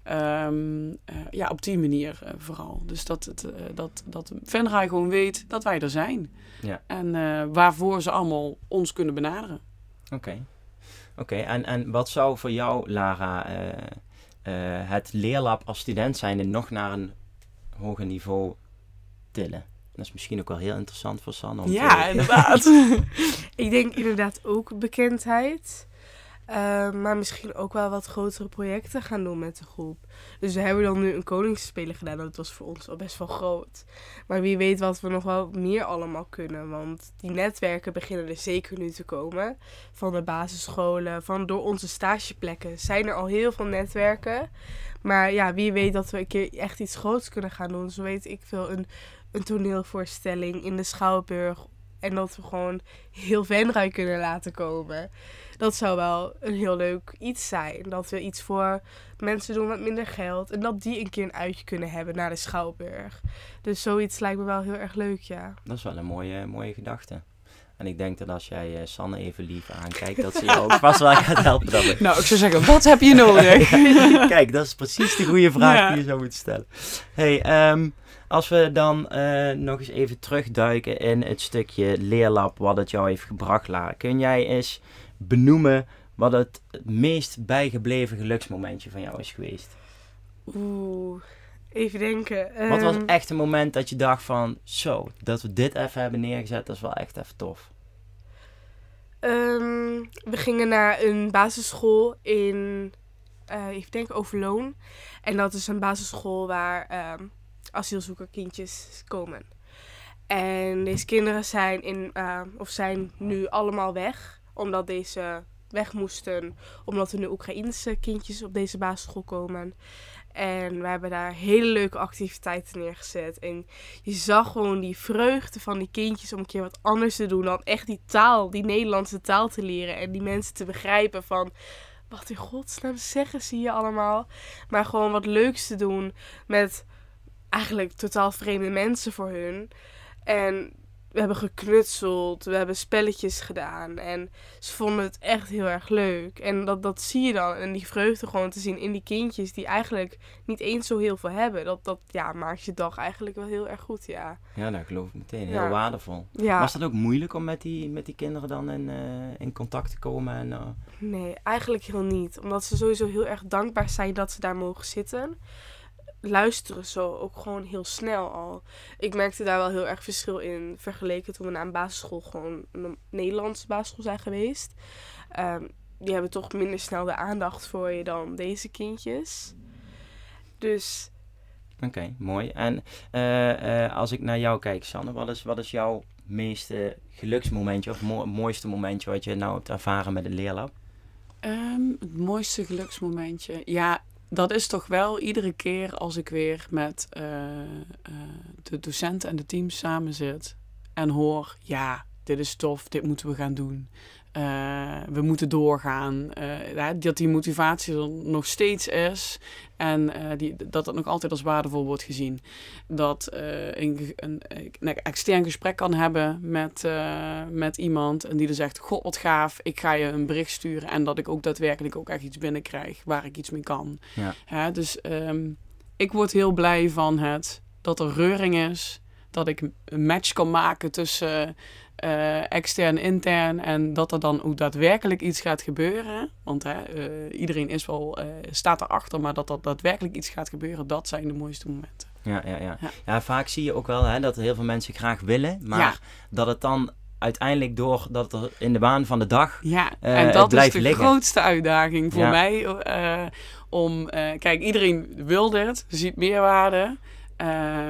Speaker 2: Ehm, eh, ja, op die manier eh, vooral. Dus dat, het, eh, dat, dat Venray gewoon weet dat wij er zijn.
Speaker 1: Ja.
Speaker 2: En eh, waarvoor ze allemaal ons kunnen benaderen.
Speaker 1: Oké. Oké, en, en wat zou voor jou, Lara, eh, eh, het leerlab als student zijnde nog naar een hoger niveau tillen? Dat is misschien ook wel heel interessant voor Sanne. te
Speaker 2: Ja, inderdaad.
Speaker 3: Ik denk inderdaad ook bekendheid. Eh, maar misschien ook wel wat grotere projecten gaan doen met de groep. Dus we hebben dan nu een koningsspelen gedaan. Dat was voor ons al best wel groot. Maar wie weet wat we nog wel meer allemaal kunnen. Want die netwerken beginnen er zeker nu te komen. Van de basisscholen, van door onze stageplekken zijn er al heel veel netwerken. Maar ja, wie weet dat we een keer echt iets groots kunnen gaan doen. Zo weet ik veel, een, een toneelvoorstelling in de Schouwburg. En dat we gewoon heel Venray kunnen laten komen. Dat zou wel een heel leuk iets zijn. Dat we iets voor mensen doen met minder geld. En dat die een keer een uitje kunnen hebben naar de Schouwburg. Dus zoiets lijkt me wel heel erg leuk, ja.
Speaker 1: Dat is wel een mooie, mooie gedachte. En ik denk dat als jij eh, Sanne even lief aankijkt, dat ze jou ook vast wel gaat helpen. Dan
Speaker 2: nou, ik zou zeggen, wat heb je nodig?
Speaker 1: Kijk, dat is precies de goede vraag
Speaker 2: Ja.
Speaker 1: die je zou moeten stellen. Hey, ehm, als we dan eh, nog eens even terugduiken in het stukje leerlab wat het jou heeft gebracht, Lara. Kun jij eens benoemen wat het meest bijgebleven geluksmomentje van jou is geweest?
Speaker 3: Oeh, even denken.
Speaker 1: Wat was
Speaker 3: Ehm,
Speaker 1: echt een moment dat je dacht van, zo, dat we dit even hebben neergezet, dat is wel echt even tof.
Speaker 3: Ehm, we gingen naar een basisschool in, eh even denken, Overloon. En dat is een basisschool waar ehm asielzoekerkindjes komen. En deze kinderen zijn, in, eh, of zijn nu allemaal weg, omdat deze weg moesten, omdat er nu Oekraïense kindjes op deze basisschool komen. En we hebben daar hele leuke activiteiten neergezet. En je zag gewoon die vreugde van die kindjes om een keer wat anders te doen dan echt die taal, die Nederlandse taal te leren. En die mensen te begrijpen van, wat in godsnaam zeggen ze hier allemaal? Maar gewoon wat leuks te doen met eigenlijk totaal vreemde mensen voor hun. En we hebben geknutseld, we hebben spelletjes gedaan. En ze vonden het echt heel erg leuk. En dat, dat zie je dan. En die vreugde gewoon te zien in die kindjes die eigenlijk niet eens zo heel veel hebben. Dat, dat ja, maakt je dag eigenlijk wel heel erg goed, ja.
Speaker 1: Ja, dat geloof ik meteen. Heel
Speaker 3: Ja.
Speaker 1: waardevol.
Speaker 3: Ja,
Speaker 1: Was dat ook moeilijk om met die, met die kinderen dan in, eh, in contact te komen? En, eh,
Speaker 3: nee, eigenlijk heel niet. Omdat ze sowieso heel erg dankbaar zijn dat ze daar mogen zitten. Luisteren zo ook gewoon heel snel al. Ik merkte daar wel heel erg verschil in vergeleken toen we naar een basisschool, gewoon een Nederlandse basisschool zijn geweest. Ehm, die hebben toch minder snel de aandacht voor je dan deze kindjes. Dus
Speaker 1: Oké, mooi. En eh, eh, als ik naar jou kijk, Sanne, wat is, wat is jouw meeste geluksmomentje of mo- mooiste momentje wat je nou hebt ervaren met een leerlab?
Speaker 2: Ehm, het mooiste geluksmomentje. Ja, dat is toch wel iedere keer als ik weer met eh, eh, de docenten en de teams samen zit en hoor, ja, dit is tof, dit moeten we gaan doen. Eh, we moeten doorgaan. eh, dat die motivatie er nog steeds is. En eh, die, dat het nog altijd als waardevol wordt gezien. Dat eh een, een, extern gesprek kan hebben met, met iemand. En die dan zegt, god wat gaaf, ik ga je een bericht sturen. En dat ik ook daadwerkelijk ook echt iets binnenkrijg waar ik iets mee kan.
Speaker 1: Ja.
Speaker 2: Hè, dus ehm, ik word heel blij van het dat er reuring is. Dat ik een match kan maken tussen eh, extern intern. En dat er dan ook daadwerkelijk iets gaat gebeuren. Want hè, eh, iedereen is wel, eh, staat erachter, maar dat er daadwerkelijk iets gaat gebeuren, dat zijn de mooiste momenten.
Speaker 1: Ja, ja, ja.
Speaker 2: Ja.
Speaker 1: ja, vaak zie je ook wel hè, dat heel veel mensen graag willen, maar
Speaker 2: Ja.
Speaker 1: dat het dan uiteindelijk door dat er in de baan van de dag.
Speaker 2: Ja, en dat is de
Speaker 1: liggen.
Speaker 2: grootste uitdaging voor
Speaker 1: Ja.
Speaker 2: mij. om, kijk, iedereen wil dit, ziet meerwaarde.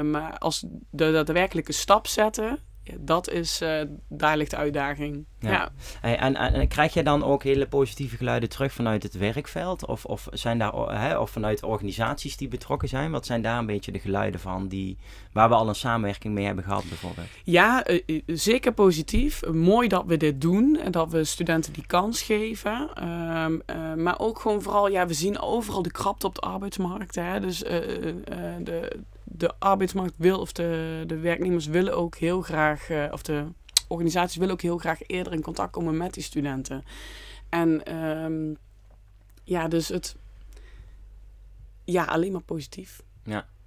Speaker 2: maar als de daadwerkelijke stap zetten, ja, dat is, eh, daar ligt de uitdaging.
Speaker 1: Ja.
Speaker 2: Ja.
Speaker 1: Hey, en, en, krijg je dan ook hele positieve geluiden terug vanuit het werkveld? Of, of, zijn daar, hè, of vanuit organisaties die betrokken zijn? Wat zijn daar een beetje de geluiden van die, waar we al een samenwerking mee hebben gehad bijvoorbeeld?
Speaker 2: Ja, eh, eh, zeker positief. Mooi dat we dit doen en dat we studenten die kans geven. Ehm, eh, maar ook gewoon vooral, ja, we zien overal de krapte op de arbeidsmarkt. Hè? Dus de, de arbeidsmarkt wil, of de, de werknemers willen ook heel graag, eh, of de organisaties willen ook heel graag eerder in contact komen met die studenten. En ehm, ja, dus het, ja, alleen maar positief.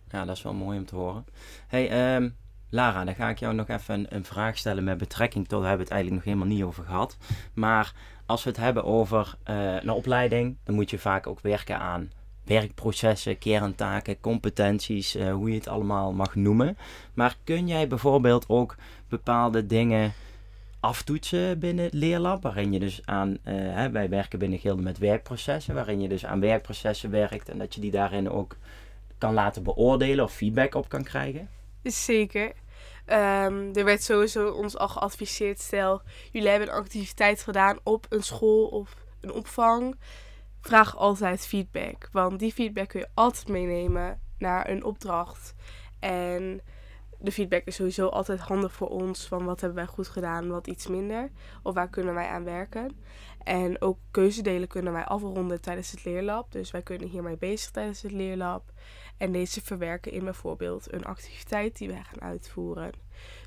Speaker 1: Ja, dat is wel mooi om te horen. Hey, ehm, Lara, dan ga ik jou nog even een, vraag stellen met betrekking tot, daar hebben we het eigenlijk nog helemaal niet over gehad. Maar als we het hebben over eh, een opleiding, dan moet je vaak ook werken aan werkprocessen, kerntaken, competenties, eh, hoe je het allemaal mag noemen. Maar kun jij bijvoorbeeld ook bepaalde dingen aftoetsen binnen het leerlab, waarin je dus aan, eh, wij werken binnen Gilde met werkprocessen, waarin je dus aan werkprocessen werkt en dat je die daarin ook kan laten beoordelen of feedback op kan krijgen?
Speaker 3: Zeker. Ehm, er werd sowieso ons al geadviseerd, stel jullie hebben een activiteit gedaan op een school of een opvang, vraag altijd feedback. Want die feedback kun je altijd meenemen naar een opdracht. En de feedback is sowieso altijd handig voor ons, van wat hebben wij goed gedaan, wat iets minder. Of waar kunnen wij aan werken. En ook keuzedelen kunnen wij afronden tijdens het leerlab. Dus wij kunnen hiermee bezig tijdens het leerlab. En deze verwerken in bijvoorbeeld een activiteit die wij gaan uitvoeren.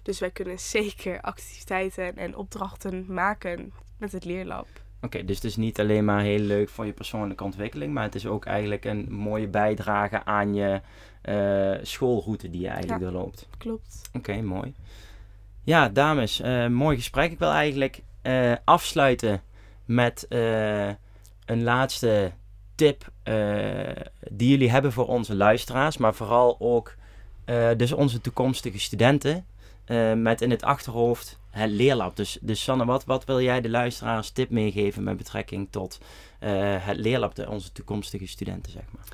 Speaker 3: Dus wij kunnen zeker activiteiten en opdrachten maken met het leerlab.
Speaker 1: Oké, dus het is niet alleen maar heel leuk voor je persoonlijke ontwikkeling, maar het is ook eigenlijk een mooie bijdrage aan je eh, schoolroute die je eigenlijk
Speaker 3: Ja.
Speaker 1: doorloopt.
Speaker 3: Klopt.
Speaker 1: Oké, mooi. Ja, dames, eh, mooi gesprek. Ik wil eigenlijk eh, afsluiten met een laatste tip die jullie hebben voor onze luisteraars, maar vooral ook dus onze toekomstige studenten. Eh, met in het achterhoofd het leerlab. Dus, dus Sanne, wat, wat wil jij de luisteraars tip meegeven met betrekking tot eh, het leerlab, de, onze toekomstige studenten, zeg maar?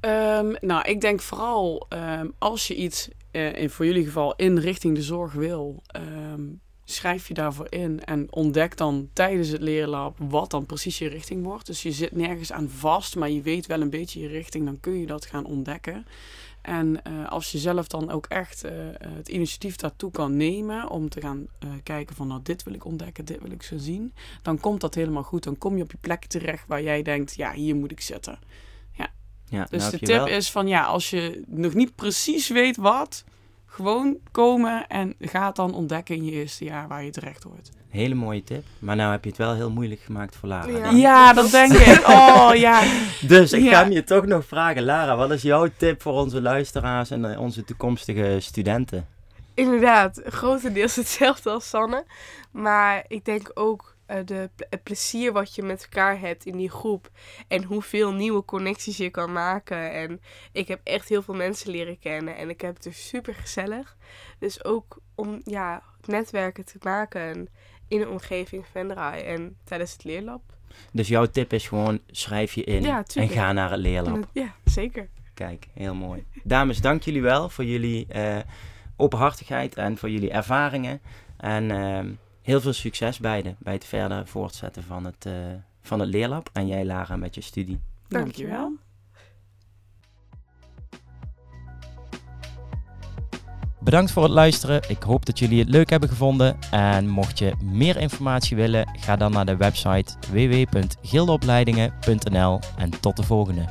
Speaker 2: Ehm, nou, ik denk vooral ehm, als je iets, eh, in, voor jullie geval, in richting de zorg wil, ehm, schrijf je daarvoor in en ontdek dan tijdens het leerlab wat dan precies je richting wordt. Dus je zit nergens aan vast, maar je weet wel een beetje je richting, dan kun je dat gaan ontdekken. En eh, als je zelf dan ook echt eh, het initiatief daartoe kan nemen om te gaan eh, kijken van nou dit wil ik ontdekken, dit wil ik zo zien, dan komt dat helemaal goed. Dan kom je op je plek terecht waar jij denkt, ja hier moet ik zitten.
Speaker 1: Ja,
Speaker 2: Dus
Speaker 1: nou
Speaker 2: de tip
Speaker 1: wel-
Speaker 2: is van ja, als je nog niet precies weet wat, gewoon komen en ga het dan ontdekken in je eerste jaar waar je terecht hoort.
Speaker 1: Hele mooie tip. Maar nou heb je het wel heel moeilijk gemaakt voor Lara.
Speaker 3: Ja.
Speaker 2: dat denk ik. Oh ja.
Speaker 1: Dus ik
Speaker 2: Ja.
Speaker 1: ga hem je toch nog vragen, Lara, wat is jouw tip voor onze luisteraars en eh, onze toekomstige studenten?
Speaker 3: Inderdaad, grotendeels hetzelfde als Sanne. Maar ik denk ook eh, de, ple- het plezier wat je met elkaar hebt in die groep. En hoeveel nieuwe connecties je kan maken. En ik heb echt heel veel mensen leren kennen. En ik heb het er super gezellig. Dus ook om ja, netwerken te maken in de omgeving Venray en tijdens het leerlab.
Speaker 1: Dus jouw tip is gewoon schrijf je in
Speaker 3: Ja,
Speaker 1: en ga naar het leerlab.
Speaker 3: Ja, zeker.
Speaker 1: Kijk, heel mooi. Dames, dank jullie wel voor jullie eh, openhartigheid en voor jullie ervaringen. En ehm, heel veel succes beiden bij het verder voortzetten van het, eh, van het leerlab. En jij Lara met je studie.
Speaker 2: Dankjewel.
Speaker 1: Bedankt voor het luisteren. Ik hoop dat jullie het leuk hebben gevonden. En mocht je meer informatie willen, ga dan naar de website www.gildeopleidingen.nl en tot de volgende.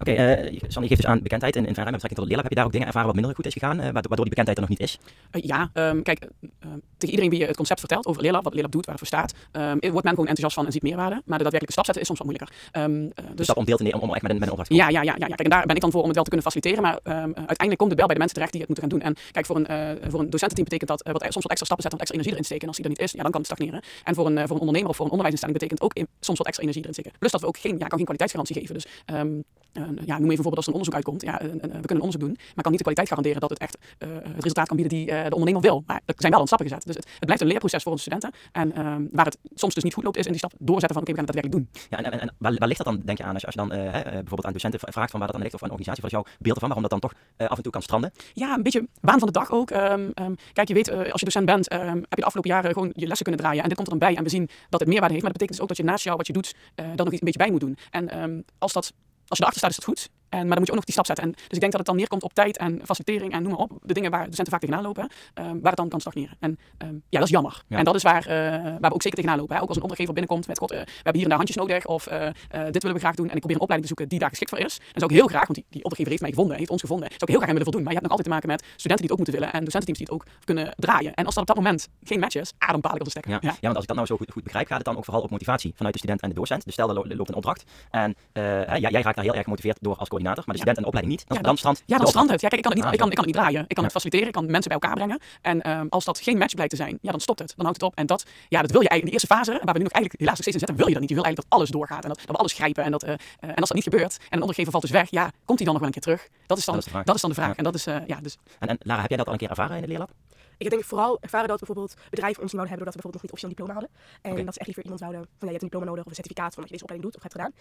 Speaker 1: Oké, okay, uh, Sandy geeft dus aan bekendheid in, in verre met betrekking tot leerlab. Heb je daar ook dingen ervaren wat minder goed is gegaan, uh, waardoor die bekendheid er nog niet is?
Speaker 2: Uh, ja, um, kijk, tegen iedereen wie je het concept vertelt over leerlab, wat leerlab doet, waar het voor staat, um, wordt men gewoon enthousiast van en ziet meerwaarde. Maar de daadwerkelijke stap zetten is soms wat moeilijker. Um,
Speaker 1: dus stap om deel te nemen, om, om echt met een, met een opdracht te
Speaker 2: ja, ja, ja, ja, ja. Kijk, en daar ben ik dan voor om het wel te kunnen faciliteren. Maar uiteindelijk komt het wel bij de mensen terecht die het moeten gaan doen. En kijk, voor een, voor een docententeam betekent dat wat, soms wat extra stappen zetten, wat extra energie erin steken. En als die er niet is, ja, dan kan het stagneren. En voor een, voor een ondernemer of voor een onderwijsinstelling betekent ook in, soms wat extra energie erin steken. Plus dat we ook geen, ja, kan geen kwaliteitsgarantie geven. Dus ja, noem even voorbeeld als er een onderzoek uitkomt. Ja, we kunnen een onderzoek doen, maar kan niet de kwaliteit garanderen dat het echt uh, het resultaat kan bieden die uh, de ondernemer wil. Maar er zijn wel een stappen gezet. Dus het, het, blijft een leerproces voor onze studenten. En uh, waar het soms dus niet goed loopt, is in die stap doorzetten van oké, okay, we gaan het daadwerkelijk doen.
Speaker 1: Ja, en, en, en waar, waar, ligt dat dan, denk je aan, als je, als je dan bijvoorbeeld aan docenten vraagt van waar dat dan ligt, of aan een organisatie, wat is jouw beeld ervan, waarom dat dan toch af en toe kan stranden?
Speaker 2: Ja, een beetje baan van de dag ook. Um, um, kijk, je weet, als je docent bent, um, heb je de afgelopen jaren gewoon je lessen kunnen draaien. En dit komt er dan bij en we zien dat het meerwaarde heeft. Maar dat betekent dus ook dat je naast jou wat je doet, dan nog iets een beetje bij moet doen. En als dat als je erachter staat, is dat goed. En, maar dan moet je ook nog die stap zetten. En, dus ik denk dat het dan neerkomt op tijd en facilitering en noem maar op. De dingen waar docenten vaak tegenaan lopen, uh, waar het dan kan stagneren. En um, ja, dat is jammer. Ja. En dat is waar, uh, waar we ook zeker tegenaan lopen. Hè. Ook als een opdrachtgever binnenkomt met, god, uh, we hebben hier en daar handjes nodig. Of dit willen we graag doen. En ik probeer een opleiding te zoeken die daar geschikt voor is. En is ook heel graag, want die, die opdrachtgever heeft mij gevonden, heeft ons gevonden. Zou ik heel graag aan willen voldoen. Maar je hebt nog altijd te maken met studenten die het ook moeten willen. En docententeams die het ook kunnen draaien. En als dat op dat moment geen match is, ah, dan ik op de stekker.
Speaker 1: Ja. ja. want als ik dat nou zo goed, goed, begrijp, gaat het dan ook vooral op motivatie vanuit de student en de docent. Dus stel, er loopt een opdracht. En jij, jij raakt daar heel erg gemotiveerd door als coördinator. Maar de student en de opleiding niet. Dan,
Speaker 2: ja,
Speaker 1: dan.
Speaker 2: Ja, dan het. Ja, kijk, ik kan het niet, ah, ik kan, ik kan het niet draaien. Ik kan het faciliteren, ik kan mensen bij elkaar brengen. En um, als dat geen match blijkt te zijn, ja, dan stopt het. Dan houdt het op. En dat, ja, dat wil je eigenlijk in de eerste fase, waar we nu nog eigenlijk helaas nog steeds in zitten, wil je dat niet. Je wil eigenlijk dat alles doorgaat en dat, dat we alles grijpen. En, dat, uh, en als dat niet gebeurt en een ondergever valt dus weg, ja, komt hij dan nog wel een keer terug? Dat is dan, dat is, dat is dan de vraag. En dat is, uh, ja, dus.
Speaker 1: En, en Lara, heb jij dat al een keer ervaren in de leerlab?
Speaker 3: Ik denk vooral ervaren dat bijvoorbeeld bedrijven ons niet wouden hebben doordat we bijvoorbeeld nog niet officieel een diploma hadden. En okay. dat ze echt liever iemand zouden van ja, je hebt een diploma nodig of een certificaat van dat je deze opleiding doet of hebt gedaan.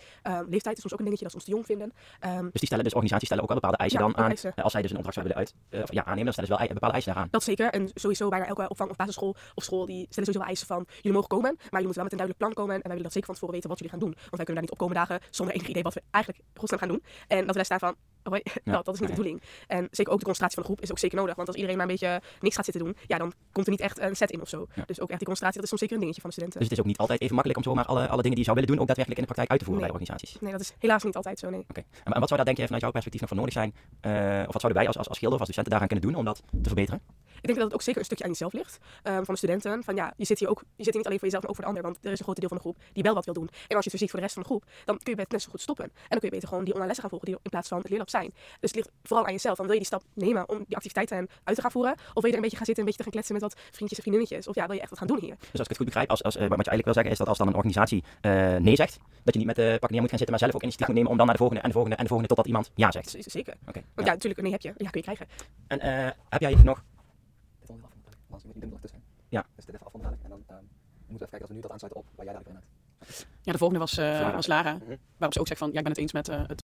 Speaker 3: Um, leeftijd is soms ook een dingetje dat ze ons te jong vinden.
Speaker 1: Um, dus die stellen dus organisaties stellen ook wel bepaalde eisen ja, dan aan. Eisen. Als zij dus een opdracht zouden willen uit, uh, ja, aannemen, dan stellen ze wel bepaalde eisen daaraan.
Speaker 3: Dat zeker. En sowieso bijna elke opvang of basisschool of school die stellen sowieso wel eisen van jullie mogen komen, maar jullie moeten wel met een duidelijk plan komen en wij willen dat zeker van tevoren weten wat jullie gaan doen. Want wij kunnen daar niet op komen dagen zonder enig idee wat we eigenlijk godsnaam gaan doen. En dat we daar staan van Oh, nou, dat is niet de bedoeling. En zeker ook de concentratie van de groep is ook zeker nodig. Want als iedereen maar een beetje niks gaat zitten doen, ja, dan komt er niet echt een set in of zo. Dus ook echt die concentratie, dat is soms zeker een dingetje van de studenten.
Speaker 1: Dus het is ook niet altijd even makkelijk om zomaar alle, alle dingen die je zou willen doen, ook daadwerkelijk in de praktijk uit te voeren
Speaker 3: nee.
Speaker 1: bij organisaties.
Speaker 3: Nee, dat is helaas niet altijd zo, nee.
Speaker 1: Oké. Okay. En, wat zou daar denk je vanuit jouw perspectief nog voor nodig zijn? Uh, of wat zouden wij als, als, als of als docenten daaraan kunnen doen om dat te verbeteren?
Speaker 3: Ik denk dat het ook zeker een stukje aan jezelf ligt. Um, van de studenten. Van ja, je zit hier ook, je zit hier niet alleen voor jezelf, maar ook voor de ander. Want er is een groot deel van de groep die wel wat wil doen. En als je het ziet voor de rest van de groep, dan kun je het net zo goed stoppen. En dan kun je beter gewoon die online lessen gaan volgen die in plaats van het leerlab zijn. Dus het ligt vooral aan jezelf. Dan wil je die stap nemen om die activiteiten uit te gaan voeren? Of wil je er een beetje gaan zitten, een beetje te gaan kletsen met wat vriendjes en vriendinnetjes? Of ja, wil je echt wat gaan doen hier?
Speaker 1: Dus als ik het goed begrijp, als, als, uh, wat je eigenlijk wil zeggen is dat als dan een organisatie uh, nee zegt, dat je niet met de pak neer moet gaan zitten, maar zelf ook initiatief ja. moet nemen om dan naar de volgende en de volgende en de volgende totdat iemand ja zegt.
Speaker 3: Zeker. Okay, Want ja, natuurlijk, nee heb je. Ja, kun je krijgen.
Speaker 1: En uh, heb jij nog...
Speaker 4: Af, je moet die tussen.
Speaker 1: Ja.
Speaker 4: Dus dit even af van en dan uh, moeten we even kijken als we nu dat aansluiten op waar jij dadelijk in hebt.
Speaker 2: Ja, de volgende was, uh, was Lara, mm -hmm. waarop ze ook zegt van, ja, ik ben het eens met uh, het